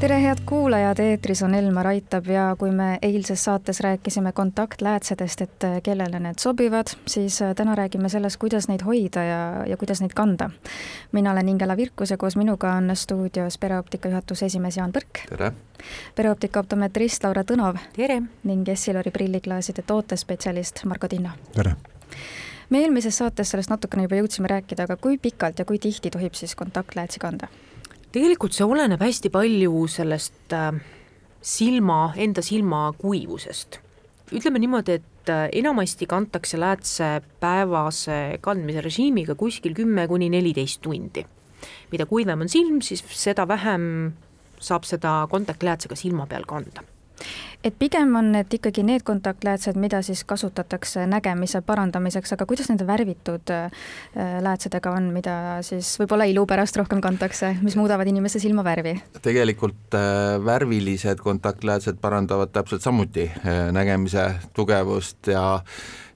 tere, head kuulajad, eetris on Elmar Aitab ja kui me eilses saates rääkisime kontaktläätsedest, et kellele need sobivad, siis täna räägime sellest, kuidas neid hoida ja, ja kuidas neid kanda. mina olen Ingela Virkus ja koos minuga on stuudios pereoptika juhatuse esimees Jaan Põrk. tere! pereoptika optometrist Laura Tõnov. tere! ning Essilori prilliklaaside tootespetsialist Margo Tinno. tere! me eelmises saates sellest natukene juba jõudsime rääkida, aga kui pikalt ja kui tihti tohib siis kontaktläätsi kanda? Tegelikult see oleneb hästi palju sellest äh, silma, enda silma kuivusest. ütleme niimoodi, et äh, enamasti kantakse läätse päevase kandmise režiimiga kuskil kümme kuni neliteist tundi. mida kuivem on silm, siis seda vähem saab seda kontaktläätsega silma peal kanda et pigem on need ikkagi need kontaktläätsed, mida siis kasutatakse nägemise parandamiseks, aga kuidas nende värvitud äh, läätsedega on, mida siis võib-olla ilu pärast rohkem kantakse, mis muudavad inimese silmavärvi? tegelikult äh, värvilised kontaktläätsed parandavad täpselt samuti äh, nägemise tugevust ja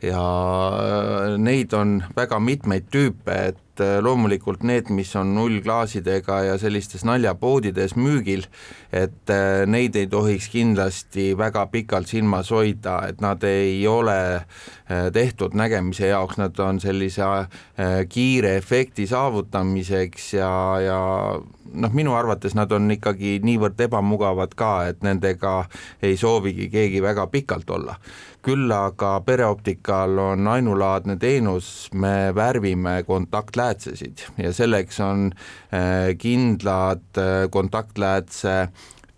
ja neid on väga mitmeid tüüpe, et äh, loomulikult need, mis on nullklaasidega ja sellistes naljapoodides müügil, et äh, neid ei tohiks kindlasti väga pikalt silmas hoida, et nad ei ole äh, tehtud nägemise jaoks, nad on sellise kiire efekti saavutamiseks ja, ja noh, minu arvates nad on ikkagi niivõrd ebamugavad ka, et nendega ei soovigi keegi väga pikalt olla küll aga pereoptikal on ainulaadne teenus, me värvime kontaktläätsesid ja selleks on äh, kindlad äh, kontaktläätse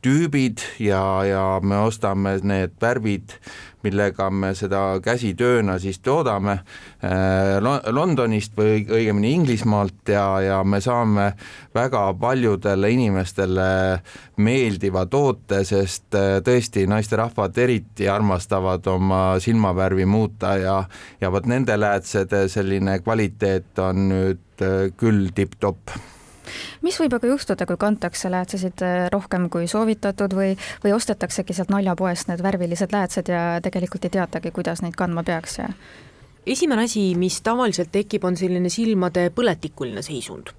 tüübid ja, ja me ostame need värvid millega me seda käsitööna siis toodame äh, Londonist või õigemini Inglismaalt ja, ja me saame väga paljudele inimestele meeldiva toote, sest äh, tõesti naisterahvad eriti armastavad oma silmavärvi muuta ja, ja vot nende läätsede selline kvaliteet on nüüd äh, küll tipp-topp mis võib aga juhtuda, kui kantakse läätsesid äh, rohkem kui soovitatud või, või ostetaksegi sealt naljapoest need värvilised läätsed ja tegelikult ei teatagi, kuidas neid kandma peaks ja? esimene asi, mis tavaliselt tekib, on selline silmade põletikuline seisund.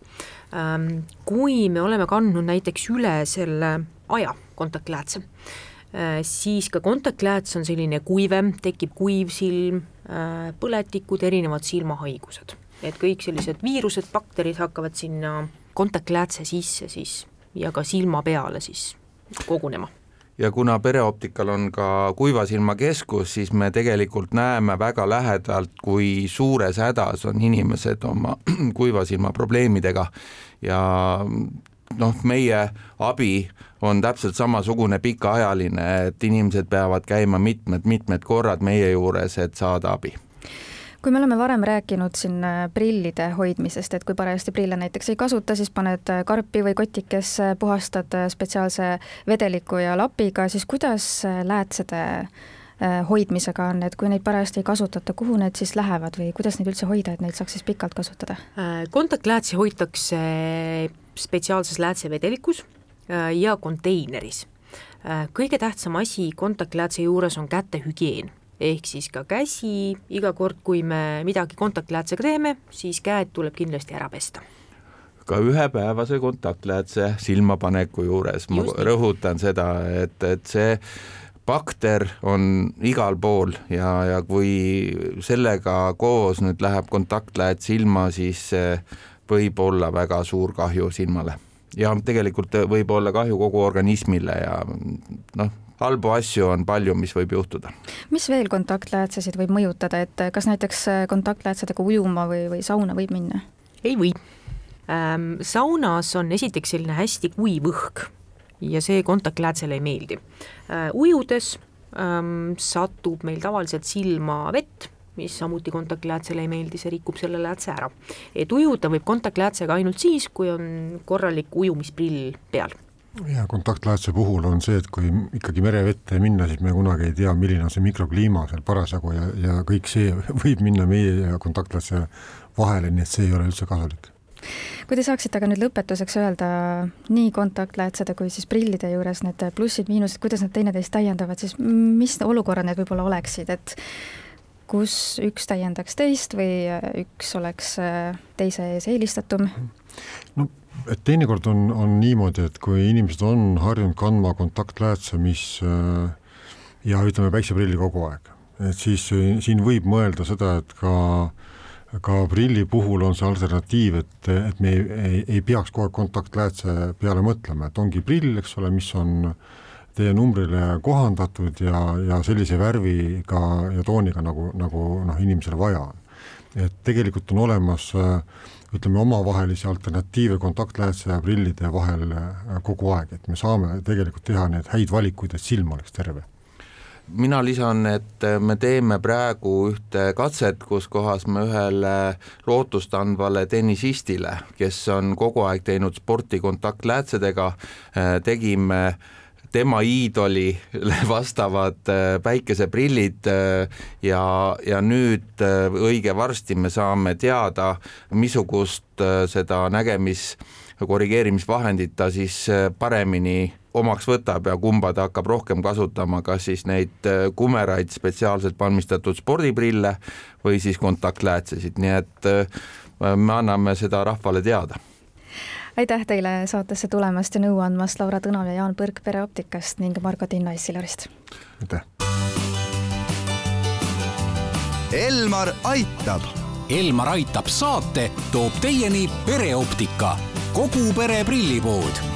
Ähm, kui me oleme kandnud näiteks üle selle aja kontaktläätse, äh, siis ka kontaktlääts on selline kuivem, tekib kuiv silm, äh, põletikud, erinevad silmahaigused. et kõik sellised viirused, bakterid hakkavad sinna kontaktläätse sisse siis ja ka silma peale siis kogunema. Ja kuna pereoptikal on ka kuivasilmakeskus, siis me tegelikult näeme väga lähedalt, kui suures hädas on inimesed oma kuivasilma probleemidega ja noh, meie abi on täpselt samasugune pikaajaline, et inimesed peavad käima mitmed-mitmed korrad meie juures, et saada abi kui me oleme varem rääkinud siin äh, prillide hoidmisest, et kui parajasti prille näiteks ei kasuta, siis paned äh, karpi või kotikesse, puhastad äh, spetsiaalse vedeliku ja lapiga, siis kuidas läätsede hoidmisega on, et kui neid parajasti ei kasutata, kuhu need siis lähevad või kuidas neid üldse hoida, et neid saaks siis pikalt kasutada? kontaktläätsi hoitakse spetsiaalses läätsevedelikus ja konteineris. kõige tähtsam asi kontaktläätse juures on kätehügieen ehk siis ka käsi, iga kord, kui me midagi kontaktläätsega teeme, siis käed tuleb kindlasti ära pesta. Ka ühepäevase kontaktläätse silmapaneku juures, ma Just rõhutan seda, et, et see bakter on igal pool ja, ja kui sellega koos nüüd läheb kontaktläät silma, siis võib olla väga suur kahju silmale ja tegelikult võib olla kahju kogu organismile ja noh, halbu asju on palju, mis võib juhtuda. mis veel kontaktläätsesid võib mõjutada, et kas näiteks kontaktläätsedega ujuma või, või sauna võib minna? ei või ähm,. saunas on esiteks selline hästi kuiv õhk ja see kontaktläätsele ei meeldi äh,. ujudes ähm, satub meil tavaliselt silma vett mis samuti kontaktläätsele ei meeldi, see rikub selle läätse ära. et ujuda võib kontaktläätsega ainult siis, kui on korralik ujumisprill peal ja kontaktläätse puhul on see, et kui ikkagi merevette minna, siis me kunagi ei tea, milline on see mikrokliima seal parasjagu ja, ja kõik see võib minna meie ja kontaktläätse vahele, nii et see ei ole üldse kasulik. kui te saaksite aga nüüd lõpetuseks öelda nii kontaktläätsede kui siis prillide juures need plussid-miinused, kuidas nad teineteist täiendavad, siis mis olukorrad need võib-olla oleksid, et kus üks täiendaks teist või üks oleks teise ees eelistatum? no teinekord on, on niimoodi, et kui inimesed on harjunud kandma kontaktläätse, mis ja ütleme, päikseprilli kogu aeg, et siis siin võib mõelda seda, et ka ka prilli puhul on see alternatiiv, et, et me ei, ei, ei peaks kogu aeg kontaktläätse peale mõtlema, et ongi prill, eks ole, mis on teie numbrile kohandatud ja, ja sellise värviga ja tooniga, nagu, nagu noh, inimesele vaja on. et tegelikult on olemas ütleme, omavahelisi alternatiive kontaktläätse ja prillide vahel kogu aeg, et me saame tegelikult teha neid häid valikuid, et silm oleks terve mina lisan, et me teeme praegu ühte katset, kus kohas me ühele lootustandvale tennisistile, kes on kogu aeg teinud sporti kontaktläätsedega, tegime tema iidolile vastavad äh, päikeseprillid äh, ja, ja nüüd äh, õige varsti me saame teada, missugust seda nägemis- korrigeerimisvahendit ta siis paremini omaks võtab ja kumba ta hakkab rohkem kasutama, kas siis neid kumeraid spetsiaalselt valmistatud spordiprille või siis kontaktläätsesid, nii et me anname seda rahvale teada aitäh teile saatesse tulemast ja nõu andmast, Laura Tõnal ja Jaan Põrk Pereoptikast ning Margo Tinna Essilarist. aitäh. Elmar aitab. Elmar aitab saate toob teieni pereoptika, kogu pere prillipood